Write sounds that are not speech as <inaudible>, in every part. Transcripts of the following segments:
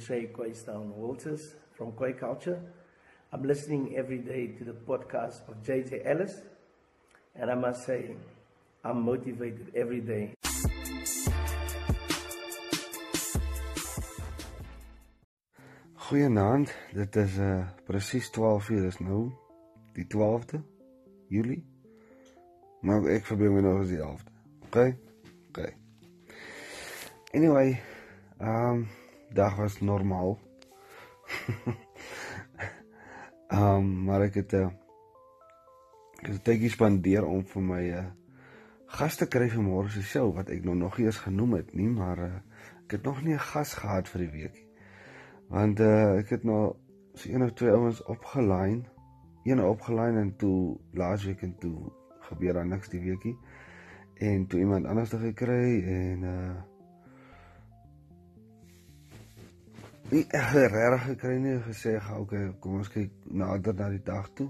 say Quaystown Walters from Quay Culture. I'm listening every day to the podcast of JJ Ellis, and I must say, I'm motivated every day. Goeienaand, dit is uh presies 12 uur is nou die 12de Julie. Maar ek verbeel my nog as die 11de. OK? OK. Anyway, um, dag was normaal. Um, maar ek het 'n uh, tydjie spandeer om vir my 'n uh, gaste kry vir môre se show wat ek nou nog nie eens genoem het nie, maar uh, ek het nog nie 'n gas gehad vir die week nie. Want uh, ek het nou so een of twee ouens opgelyn, een opgelyn en toe laasweek en toe gebeur daar niks die weekie. En toe iemand anders te gekry en uh nie regtig gekry nie gesê gaan okay kom ons kyk nader na die dag toe.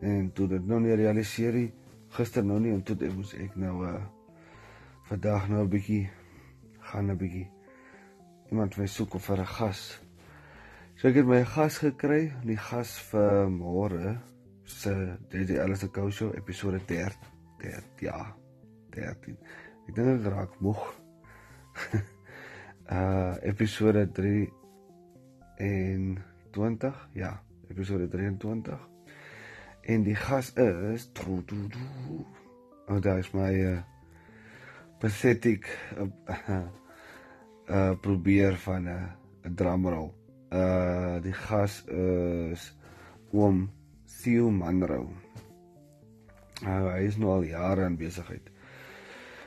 En toe dit nou nie realiseer nie gister nou nie en toe ek moes ek nou uh vandag nou 'n bietjie gaan 'n bietjie. Iemand wil soek of vir 'n gas. So ek het my gas gekry die gas vir môre se DJ Alice Cow Show episode 13 13 ja 13 ek dink ek raak moeg. Uh <laughs> episode 3 en 20, ja, episode 23. En die gas is tro tro tro. Oh, daar is my uh, pathetic uh, uh <laughs> probeer van 'n uh, drumroll. Uh die gas is oom Theo Manrou. Uh, hy is nou al jare in besigheid.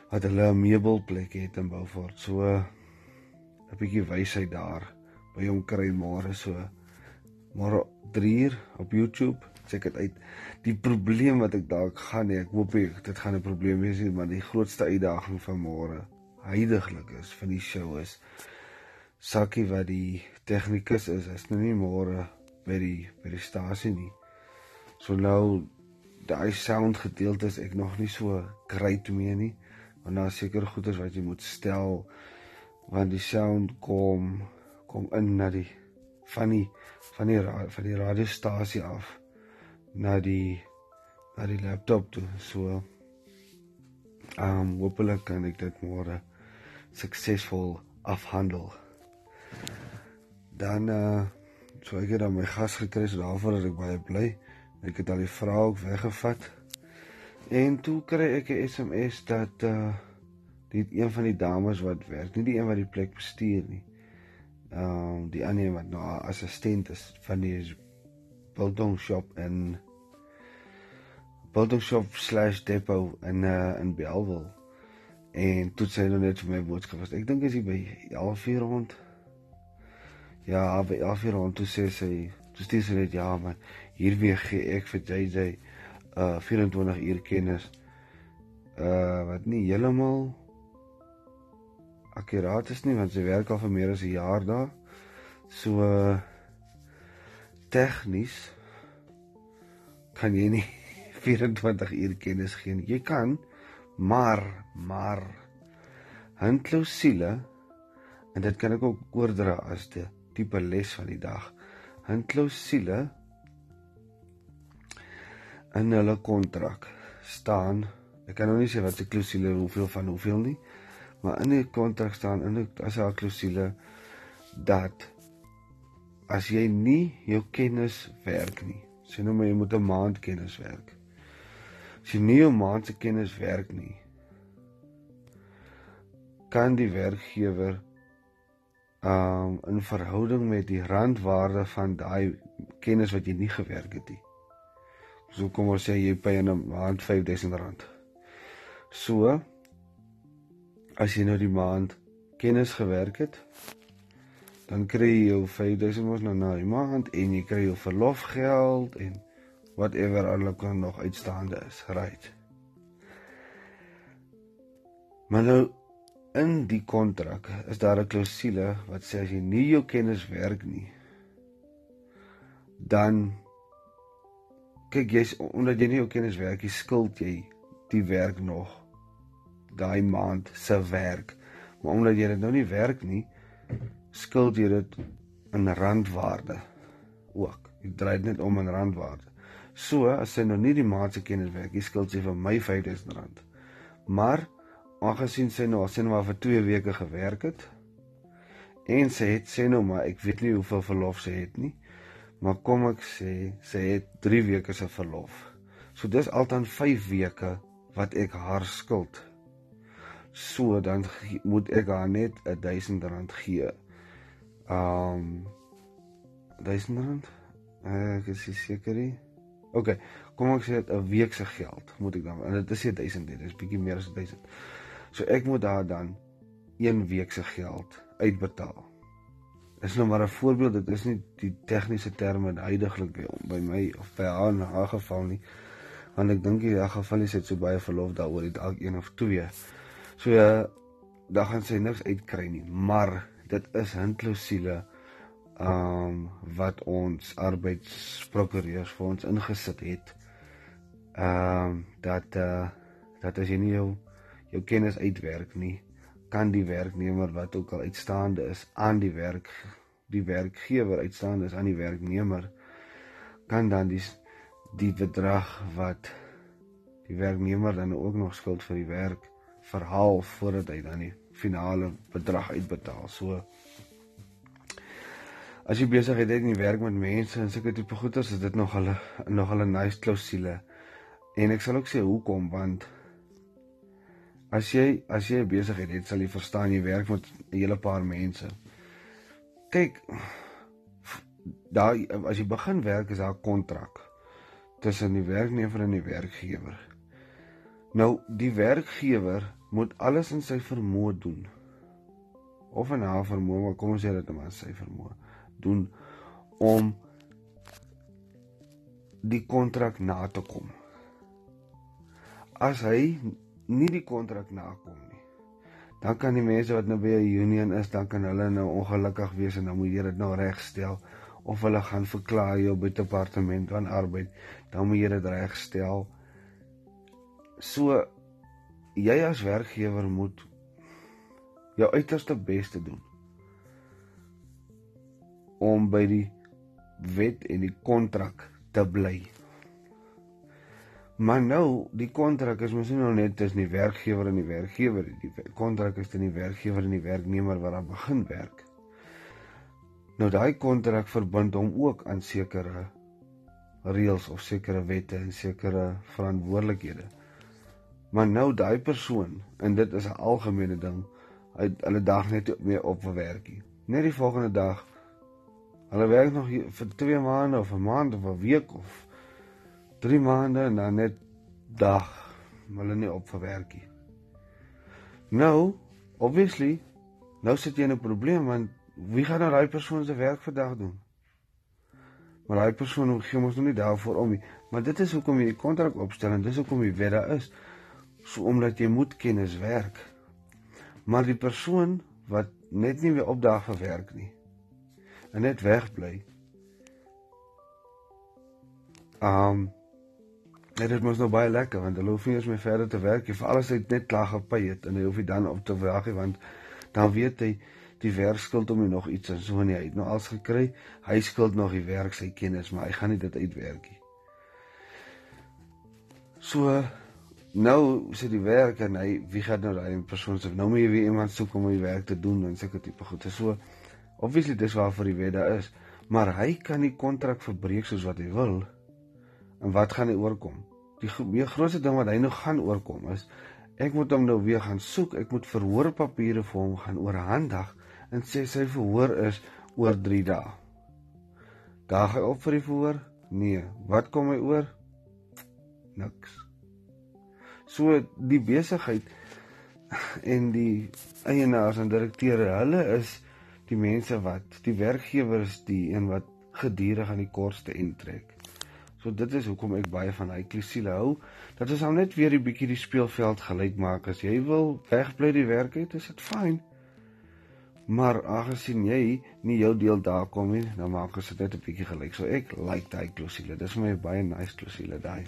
Wat hulle 'n meubelplek het in Beaufort. So 'n bietjie wysheid daar by hom kry môre so. Môre 3 uur op YouTube check dit uit. Die probleem wat ek dalk gaan hê ek hoop ek dit gaan 'n probleem wees nie maar die grootste uitdaging van môre heidaglik is van die show is Sakkie wat die tegnikus is is nou nie môre by die by die stasie nie. So nou daai sound gedeelte is ek nog nie so great mee nie want daar seker goeders wat jy moet stel want die sound kom kom in na die van die van die van die radiostasie af na die na die laptop toe. So ehm um, hopelik kan ek dit môre suksesvol afhandel. Dan uh, so ek het dan my gas gekry so daarvoor dat ek baie bly ek het al die vrou ook weggevat. En toe kry ek 'n SMS dat uh, die een van die dames wat werk nie die een wat die plek bestuur nie ehm um, die ander wat nou assistent is van die building shop in building shop/depot in uh, in Bellville. En toe sê hulle net vir my boodskap was. Ek dink is hy by 11:00 rond. Ja, by 11:00 rond toe sê sy, toe sê sy net ja, maar hier weer gee ek vir JJ uh 24 uur kennis. Uh wat nie heeltemal akkuraat is nie want sy werk al vir meer as 'n jaar daar. So tegnies kan jy nie <laughs> 24 uur kennis gee nie. Jy kan maar maar handklousule en dit kan ek ook oordra as 'n tipe les van die dag. Handklousule in hulle kontrak staan. Ek kan nou nie sê wat se klousule hoeveel van hoeveel nie. Maar in die kontrak staan in die as 'n klousule dat as jy nie jou kennis werk nie, sê nou maar jy moet 'n maand kennis werk. As jy nie jou maand se kennis werk nie, kan die werkgewer um in verhouding met die randwaarde van daai kennis wat jy nie gewerk het nie. So kom ons sê jy pay in 'n maand R5000. So as jy nou die maand kennis gewerk het, dan kry jy jou 5000 mos nou na die maand en jy kry jou verlofgeld en whatever alles kan nog uitstaande is, right? Maar nou in die kontrak is daar 'n klousule wat sê as jy nie jou kennis werk nie, dan kyk jy's omdat jy nie jou kennis werk nie, skuld jy die werk nog daai maand se werk. Maar omdat jy dit nou nie werk nie, skuld jy dit in randwaarde ook. Jy draai dit net om in randwaarde. So as sy nou nie die maand se kennis werk, jy skuld sy vir my R5000. Maar aangesien sy nou sien maar vir 2 weke gewerk het en sy het sê nou maar ek weet nie hoeveel verlof sy het nie, maar kom ek sê sy het 3 weke se verlof. So dis altaan 5 weke wat ek haar skuld. So dan moet ek haar net R1000 gee. Um R1000? Ek is seker nie. OK, kom ek sê dit 'n week se geld moet ek dan en dit is 1000 dit is bietjie meer as 1000. So ek moet haar dan 1 week se geld uitbetaal. Dis nou maar 'n voorbeeld, dit is nie die tegniese terme huidigelik by, by my of by haar in haar geval nie. Want ek dink in haar geval is dit so baie verlof daaroor dit elk een of twee. So dan gaan sy niks uitkry nie, maar dit is hintlosiele ehm um, wat ons arbeidsprokureurs vir ons ingesit het. Ehm um, dat eh uh, dat as jy nie jou jou kennis uitwerk nie, kan die werknemer wat ook al uitstaande is aan die werk die werkgewer uitstaande is aan die werknemer kan dan die die bedrag wat die werknemer dan ook nog skuld vir die werk verhaal voordat hy dan die finale bedrag uitbetaal. So as jy besigheid het en jy werk met mense en sulke tipe goeders, is dit nog hulle nog hulle nice klousule. En ek sal ook sê hoekom want as jy as jy 'n besigheid het, sal jy verstaan jy werk met 'n hele paar mense. Kyk daar as jy begin werk is daar 'n kontrak tussen die werknemer en die werkgewer. Nou die werkgewer moet alles in sy vermoë doen. Of in haar vermoë, maar kom ons sê dit maar sy vermoë doen om die kontrak na te kom. As hy nie die kontrak nakom nie, dan kan die mense wat nou by 'n union is, dan kan hulle nou ongelukkig wees en dan moet jy dit nou regstel of hulle gaan verklaar jou by departement van arbeid, dan moet jy dit regstel. So jy as werkgewer moet jou uiterste bes te doen om by die wet en die kontrak te bly. Maar nou, die kontrak is mos nie nou net tussen die werkgewer en die werkgewer nie. Die kontrak is tussen die werkgewer en die werknemer wat aan begin werk. Nou daai kontrak verbind hom ook aan sekere reëls of sekere wette en sekere verantwoordelikhede. Maar nou daai persoon en dit is 'n algemene ding, hy hulle dag net mee op vir werkie. Net die volgende dag Hulle werk nog hier vir 2 maande of 'n maand of 'n week of 3 maande en dan net dag hulle nie op vir werkie. Nou, obviously, nou sit jy in 'n probleem want wie gaan nou daai persoon se werk vandag doen? Maar daai persoon gee mos nog nie daarvoor om nie. Maar dit is hoekom jy die kontrak opstel en dis hoekom jy weet daar is. So omdat jy moet kennis werk. Maar die persoon wat net nie weer opdaag vir werk nie en net wegbly. Um dit mos nou baie lekker want hulle hoef nie eens meer verder te werk nie. Veral as hy net klaar gepay het en hy hoef nie dan op te wag nie want dan weet hy die werk skuld hom nog iets en so nie. Hy het nou alles gekry. Hy skuld nog die werk sy kennis, maar hy gaan nie dit uitwerk nie. So nou sê die werk en hy wie gaan nou daai persoon se nou moet jy weer iemand soek om die werk te doen en sulke tipe goed. So Obviously dis waarvoor die wet daar is, maar hy kan die kontrak verbreek soos wat hy wil. En wat gaan hy oorkom? Die meer grootste ding wat hy nou gaan oorkom is ek moet hom nou weer gaan soek. Ek moet verhoorpapiere vir hom gaan oorhandig en sê sy verhoor is oor 3 dae. Daag hy op vir die verhoor? Nee. Wat kom hy oor? Niks. So die besigheid en die eienaars en direkteure, hulle is die mense wat die werkgewers die een wat gedurig aan die kortste intrek. So dit is hoekom ek baie van hy klousule hou. Dat ons al net weer 'n bietjie die speelveld gelyk maak. As jy wil wegbly die werk het, is dit fyn. Maar aangesien jy nie jou deel daar kom nie, dan maak ons dit net 'n bietjie gelyk. So ek like daai klousule. Dis vir my baie nice klousule daai.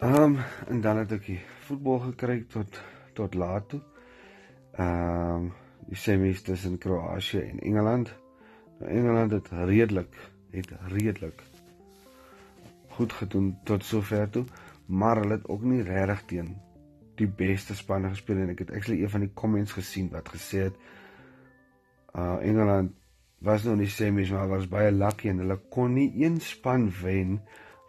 Ehm um, en dan het ek die voetbal gekry tot tot laat toe. Ehm um, die semis tussen Kroasie en Engeland. Nou Engeland het redelik het redelik goed gedoen tot sover toe, maar hulle het ook nie regtig teen die beste spanne gespeel en ek het actually een van die comments gesien wat gesê het uh Engeland was nou nie semis maar was baie lucky en hulle kon nie een span wen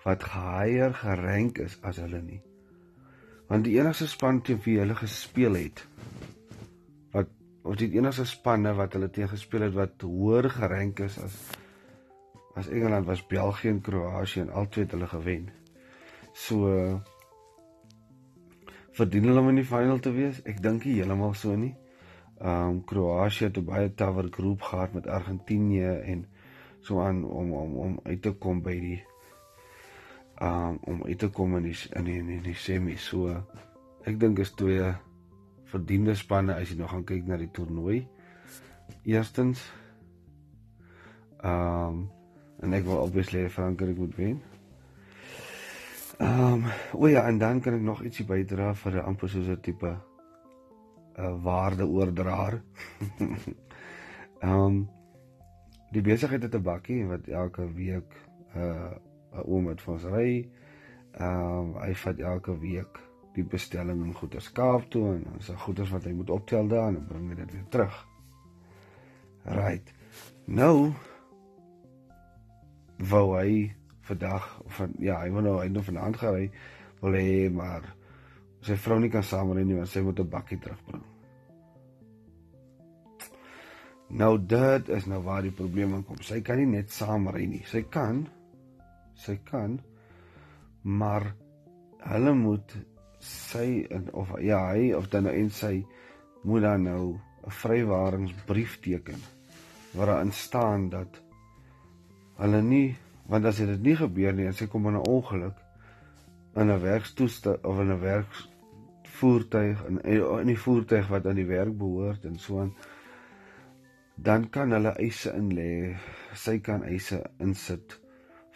wat gehaier gerank is as hulle nie. Want die enigste span teen wie hulle gespeel het wat of die enigste spanne wat hulle teen gespeel het wat hoër gerank is as as Engeland was België en Kroasie en albei het hulle gewen. So verdien hulle om in die final te wees? Ek dink nie heeltemal so nie. Ehm um, Kroasie het baie tougher groep gehad met Argentinië en so aan om om om uit te kom by die um, om uit te kom in die in die, in die, die semi so ek dink is twee verdiende spanne as jy nou gaan kyk na die toernooi. Eerstens um, en ek wil obviously Frankryk moet wen. Ehm um, o ja, en dan kan ek nog ietsie bydra vir 'n amper soos 'n tipe 'n uh, waardeoordraer. Ehm <laughs> um, die besigheid het 'n bakkie wat elke week 'n uh, 'n oom wat vir ons ry. Ehm uh, hy vat elke week die bestelling en goeder Kaap toe en is daar goeder wat hy moet optel daar en bring dit weer terug. Right. Nou wou hy vandag of van ja, hy wou nou hy nou vanaand gery wil hê maar sy vrou nie kan saamry nie want sy moet 'n bakkie terugbring. Nou dit is nou waar die probleem kom. Sy kan nie net saamry nie. Sy kan sy kan maar hulle moet sy of ja, hy of dan nou en sy moet dan nou 'n vrywaringsbrief teken waar daar staan dat hulle nie want as dit nie gebeur nie en sy kom in 'n ongeluk in 'n werkstoestand of in 'n werkvoertuig in in die voertuig wat aan die werk behoort en so aan dan kan hulle eise in lê sy kan eise insit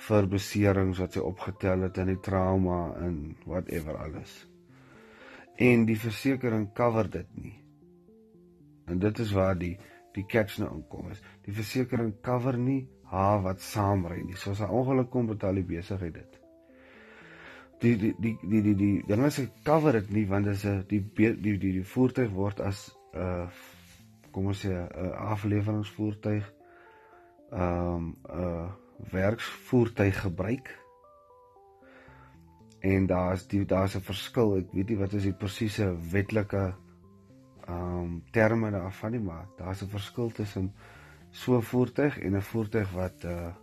vir beserings wat sy opgetel het in die trauma en whatever alles en die versekerings cover dit nie en dit is waar die die catch nou inkom is die versekerings cover nie haar wat saamry nie. So as 'n ongeluk kom, betaal die besigheid dit. Die die die die die die dan as ek cover dit nie want dit is 'n die die die die, voertuig word as 'n uh, kom ons sê 'n uh, afleweringsvoertuig ehm um, 'n uh, werksvoertuig gebruik. En daar's daar's 'n verskil. Ek weet nie wat is die presiese wetlike ehm um, terme daarvan nie, maar daar's 'n verskil tussen so 'n voertuig en 'n voertuig wat uh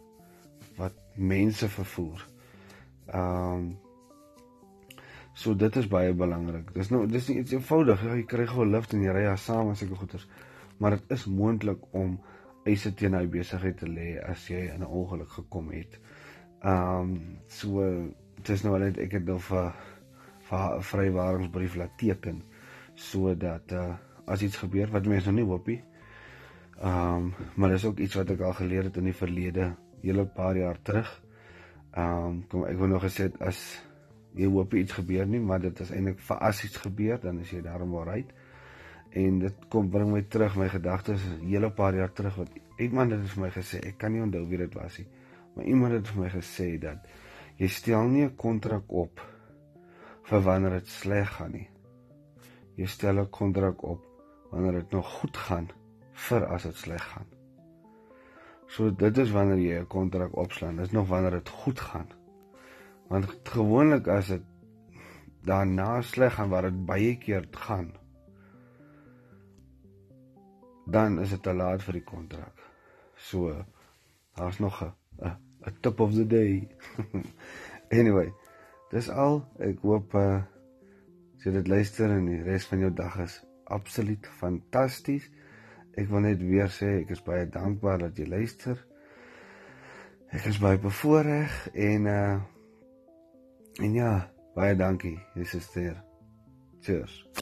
wat mense vervoer. Ehm um, so dit is baie belangrik. Dis nou dis nie iets eenvoudig. Jy kry gou 'n lift en jy ry ja saam as ek goeders. Maar dit is moontlik om eise teen hy besigheid te lê as jy in 'n ongeluk gekom het. Ehm um, so dit is nou net ek het nou vir vir vrywaringsbrief laat teken sodat uh as iets gebeur wat mense nou nie hoop nie Ehm um, maar dis ook iets wat ek al geleer het in die verlede, hele paar jaar terug. Ehm um, kom ek wou nog gesê as jy hoop iets gebeur nie, maar dit is eintlik vir as iets gebeur, dan is jy daarom waaruit. En dit kom bring my terug my gedagtes hele paar jaar terug wat iemand het vir my gesê, ek kan nie onthou wie dit was nie, maar iemand het vir my gesê dat jy stel nie 'n kontrak op vir wanneer dit sleg gaan nie. Jy stel 'n kontrak op wanneer dit nog goed gaan vir as dit sleg gaan. So dit is wanneer jy 'n kontrak opslaan, dis nog wanneer dit goed gaan. Want gewoonlik as dit daarna sleg gaan waar dit baie keer gaan, dan is dit te laat vir die kontrak. So daar's nog 'n 'n 'n tip of the day. <laughs> anyway, dis al. Ek hoop uh jy dit luister en die res van jou dag is absoluut fantasties. Ek wil net weer sê ek is baie dankbaar dat jy luister. Ek is baie bevoorreg en uh en ja, baie dankie, Jesus Heer. Cheers.